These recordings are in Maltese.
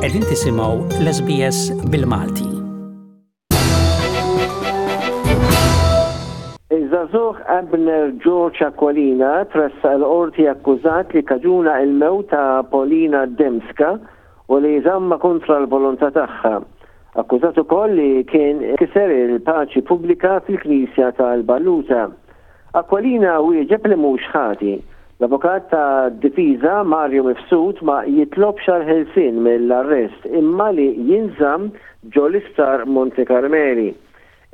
Qegħdin tisimgħu l-SBS bil-Malti. Iż-żagħżugħ Abner George Aquilina tressaq il-Qorti akkużat li kaġuna il-mewt ta' Polina Demska u li żamma kontra l-volontà tagħha. Akkużat ukoll li kien kiser il-paċi pubblika fil-Knisja tal-Balluta. Aquilina wieġeb li mhux ħati. L-avukat tad-difiża, Mario Mifsud ma jitlobx għal ħelsien mill-arrest imma li jinżamm ġo l-Isptar Monte Carmeli.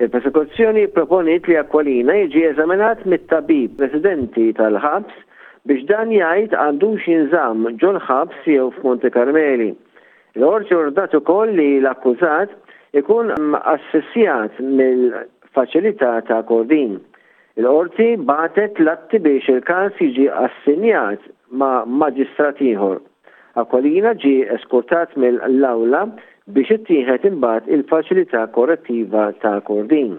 Il-prosekuzzjoni pproponiet li Aquilina jiġi eżaminat mit-tabib residenti tal-ħabs biex dan jgħid għandux jinżamm ġol-ħabs jew f'Monte Carmeli. Il-Qorti ordat ukoll li l-akkużat ikun assessjat mill-Faċilità ta' Kordin. Il-Qorti bagħtet l-atti biex il-każ jiġi assinjat ma' maġistrat ieħor. Aquilina ġie eskortat mill-awla biex ittieħed imbagħad il-Faċilità Korrettiva ta' Kordin.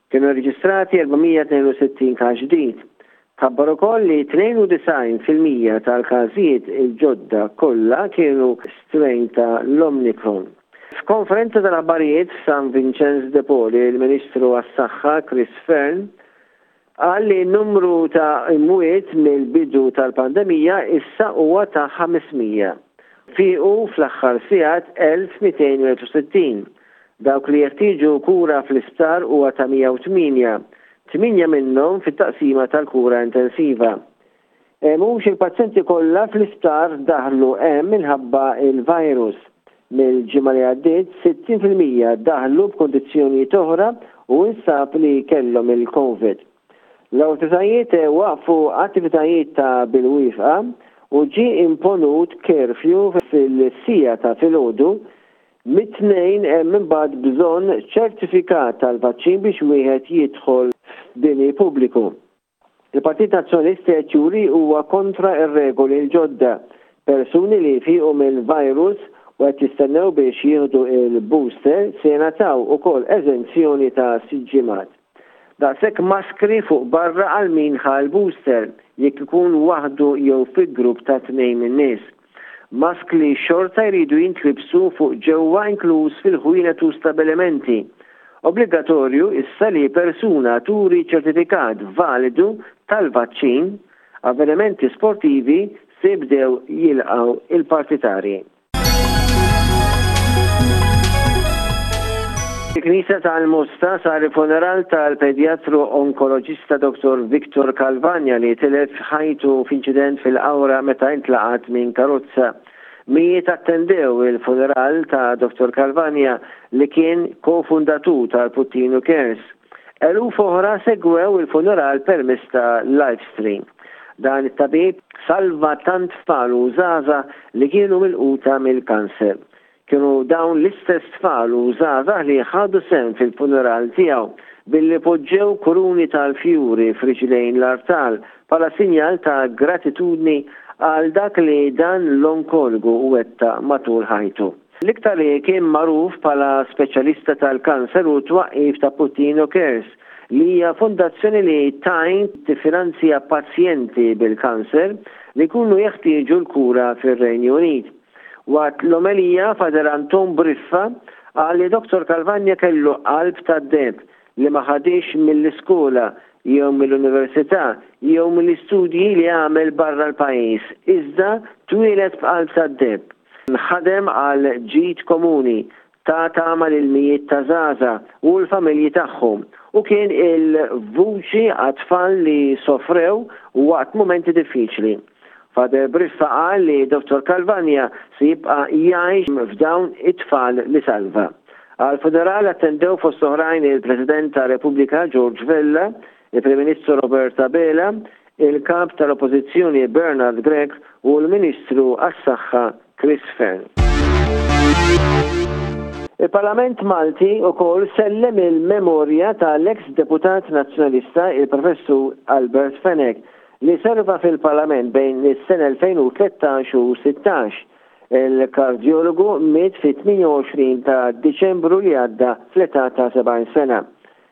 Kienu rreġistrati 462 każ ġdid. Tħabbar ukoll li 92 fil-mija tal-każijiet il-ġodda kollha kienu strain ta' l-Omnicron. F'konferenza tal-aħbarijiet f'San Vinċenz de Paul, il-Ministru għas-Saħħa Chris Fearne qal li n-numru ta' imwiet mill-bidu tal-pandemija issa huwa ta' 500. Fiequ fl-aħħar sigħat 1,261 Dawk li jeħtieġu kura fl-isptar huwa ta' 108, tmienja minnhom fit-taqsima tal-kura intensiva. Mhux il-pazjenti kollha fl-isptar daħlu hemm minħabba l-virus. Mill-ġimgħa li għaddiet, 60 fil-mija daħlu b'kundizzjonijiet oħra u nstab li kellhom il-Covid. L-awtoritajiet waqqfu attivitajiet ta' bil-wifqa u ġie imponut curfew fil-siegħa ta' filgħodu Mit-Tnejn hemm imbagħad bżonn ċertifikat tal-vaċċin biex wieħed jidħol f'bini pubbliku. Il-Partit Nazzjonalista qed juri huwa kontra r-regoli l-ġodda. Persuni li jfiqu mill-virus u qed jistennew biex jieħdu l-booster se jingħataw ukoll eżenzjoni ta' sitt ġimgħat. Daqshekk maskri fuq barra għal min ħa l-booster, jekk ikun waħdu jew fi grupp ta' tnejn min-nies. Maskli xorta jridu jintlibsu fuq ġewwa inkluż fil-ħwienet u stabilimenti. Obbligatorju issa li persuna turi ċertifikat validu tal-vaċċin, avvenimenti sportivi se jibdew jilqgħu l-partitarji. Fil-Knisja tal-Mosta sar il-funeral tal-pedjatru onkoloġista Dottor Victor Calvagna li tilef ħajtu f'inċident fil-Qawra meta intlaqat minn karozza. Mijiet attendew il-funeral ta' Dottor Calvagna li kien ko-fundatu tal-Puttinu Cares. Eluf oħra segwew il-funeral permezz ta' live stream. Dan it-tabib salva tant tfal u żgħażagħ li kienu milquta mill-kanser. Kienu dawn l-istess tfal u żgħażagħ li ħadu sehem fil-funeral tiegħu billi poġġew kuruni tal-fjuri f'riġlejn l-artal bħala sinjal ta' gratitudni għal dak li dan l-onkologu wettaq matul ħajtu. L-iktar li kien magħruf bħala speċjalista tal-kanser hu t-twaqqif ta' Puttino Cares, li hija fondazzjoni li tgħin tiffinanzja pazjenti bil-kanser li jkunu jeħtieġu l-kura fir-Renju Unit. Waqt l-omelija, Father Anton Briffa qal li Doctor Calvagna kellu qalb tad-deheb li ma ħadhiex mill-iskola jew mill-università jew mill-istudji li għamel barra l-pajjiż iżda twieled b'qalb tad-deheb. Ħadem għal ġid komuni ta' tama lil mijiet ta' żgħażagħ u l-familji tagħhom u kien il-vuċi għat-tfal li sofrew waqt mumenti diffiċli. Father Briffa qal li Dottor Calvagna se jibqa' jgħix f'dawn it-tfal li salva. Għall-funeral attendew fost oħrajn il-President tar-Repubblika George Vella, il-Prim Ministru Robert Abela, il-Kap tal-Oppożizzjoni Bernard Grech u l-Ministru għas-Saħħa Chris Fearne. Il-Parlament Malti wkoll sellem il-memorja ta' l-eks Deputat Nazzjonalista il-Professur Albert Fenech li serva fil-Parlament bejn is-sena 2013 u 16. Il-kardjologu miet fit-28 ta' Diċembru li għadda fl-età ta' 70 sena.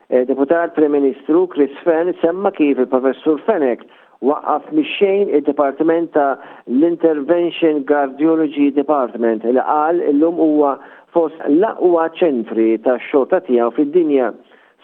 Deputat Prim Ministru Chris Fearne semma kif il-Professur Fenech waqqaf mix-xejn id-Dipartiment ta' l-Intervention Cardiology Department li qal illum huwa fost l-aqwa ċentri tax-xorta tiegħu fid-dinja.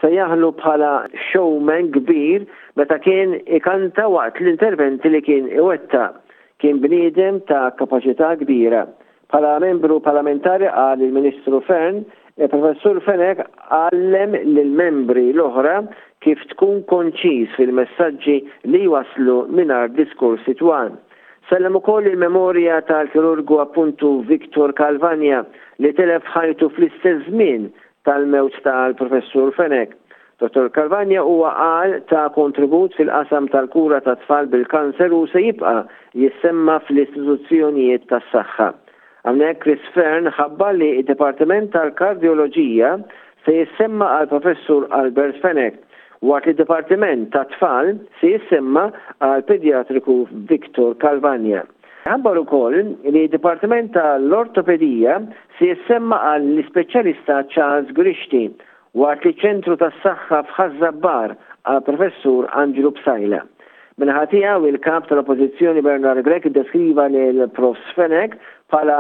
Sejjaħlu bħala showman kbir meta kien ikanta waqt l-interventi li kien iwettaq. Kien bniedem ta' kapaċità kbira. Bħala membru parlamentari, qal il-Ministru Fearne, il-Professur Fenech għallem lill-membri l-oħra kif tkun konċiż fil-messaġġi li jwasslu mingħajr diskorsi twal. Sellem ukoll il-memorja tal-kirurgu appuntu Victor Calvagna li telef ħajtu fl-istess żmien tal-mewt tal-Professur Fenech. Dottor Carvagna huwa għal ta kontribut fil-qasam tal-kura tat-tfal bil-kanser u se jibqa' jissemma fl-istituzzjonijiet tas-saħħa. Hawnhekk Chris Fearne ħabbar li d-Dipartiment tal-Kardjoloġija se jissemma għall-Professur Albert Fenech waqt li d-Dipartiment tat-Tfal se jissemma għall-Pedjatriku Victor Carvagna. Ħabbar ukoll li d-Dipartiment tal-Ortopedija se jissemma għall-Ispeċjalista Charles Grixti Waqt li ċ-Ċentru tas-Saħħa f'Ħaż-Żabbar għall-Professur Anġlu Psaila. Min-naħa tiegħu il-Kap tal-Oppożizzjoni Bernard Grech iddeskriva lill-Profs Fenech bħala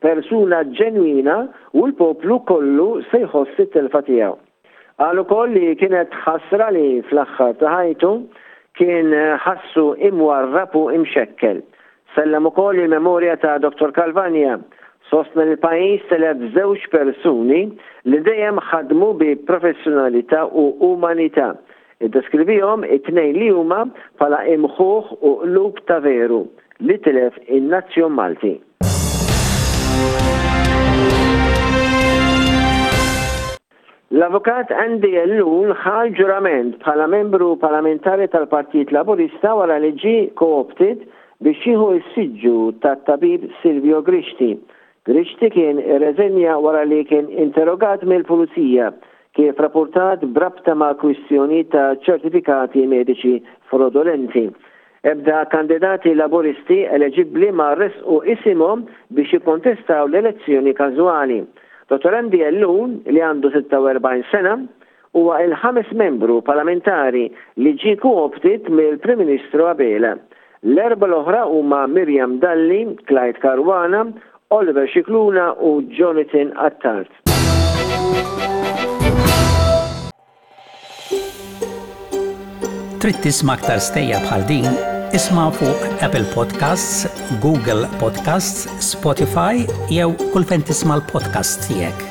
persuna ġenwina u l-poplu kollu se jħoss it-telfa tiegħu. Qal ukoll li kienet ħasra li fl-aħħar ta' ħajtu kien ħassu imwarrab u imxekkel. Sellem ukoll il-memorja ta' Dottor Calvagna. Sostna li l-pajjiż telef żewġ persuni li dejjem ħadmu bi professjonalità u umanità. Iddeskrivihom it-tnejn li huma bħala imħuħ u qlub ta' veru li tilef in-nazzjon Malti. L-Avukat Andy Ellul ħa l-ġurament bħala membru Parlamentari tal-Partit Laburista wara li ġie co-opted biex jieħu s-siġġu tat-Tabib Silvio Grixti. Grixti kien irreżenja wara li kien interrogat mill-Pulizija, kif rapurtat b'rabta ma' kwistjoni ta' ċertifikati mediċi frodulenti. Ebda kandidati Laburisti eleġibbli ma ressqu isimhom biex jikkontestaw l-elezzjoni każwali. Dottor Andy Ellul, li għandu 46 sena, huwa il-ħames membru Palamentari li ġie co-opted mill-Prim Ministru Abela. L-erba' l-oħra huma Miriam Dalli, Clyde Caruana, Oliver Scicluna u Jonathan Attard. Trid tisma' aktar stejja bħal din? Isma' fuq Apple Podcasts, Google Podcasts, Spotify jew kull fejn tisma' l-podcasts tiegħek.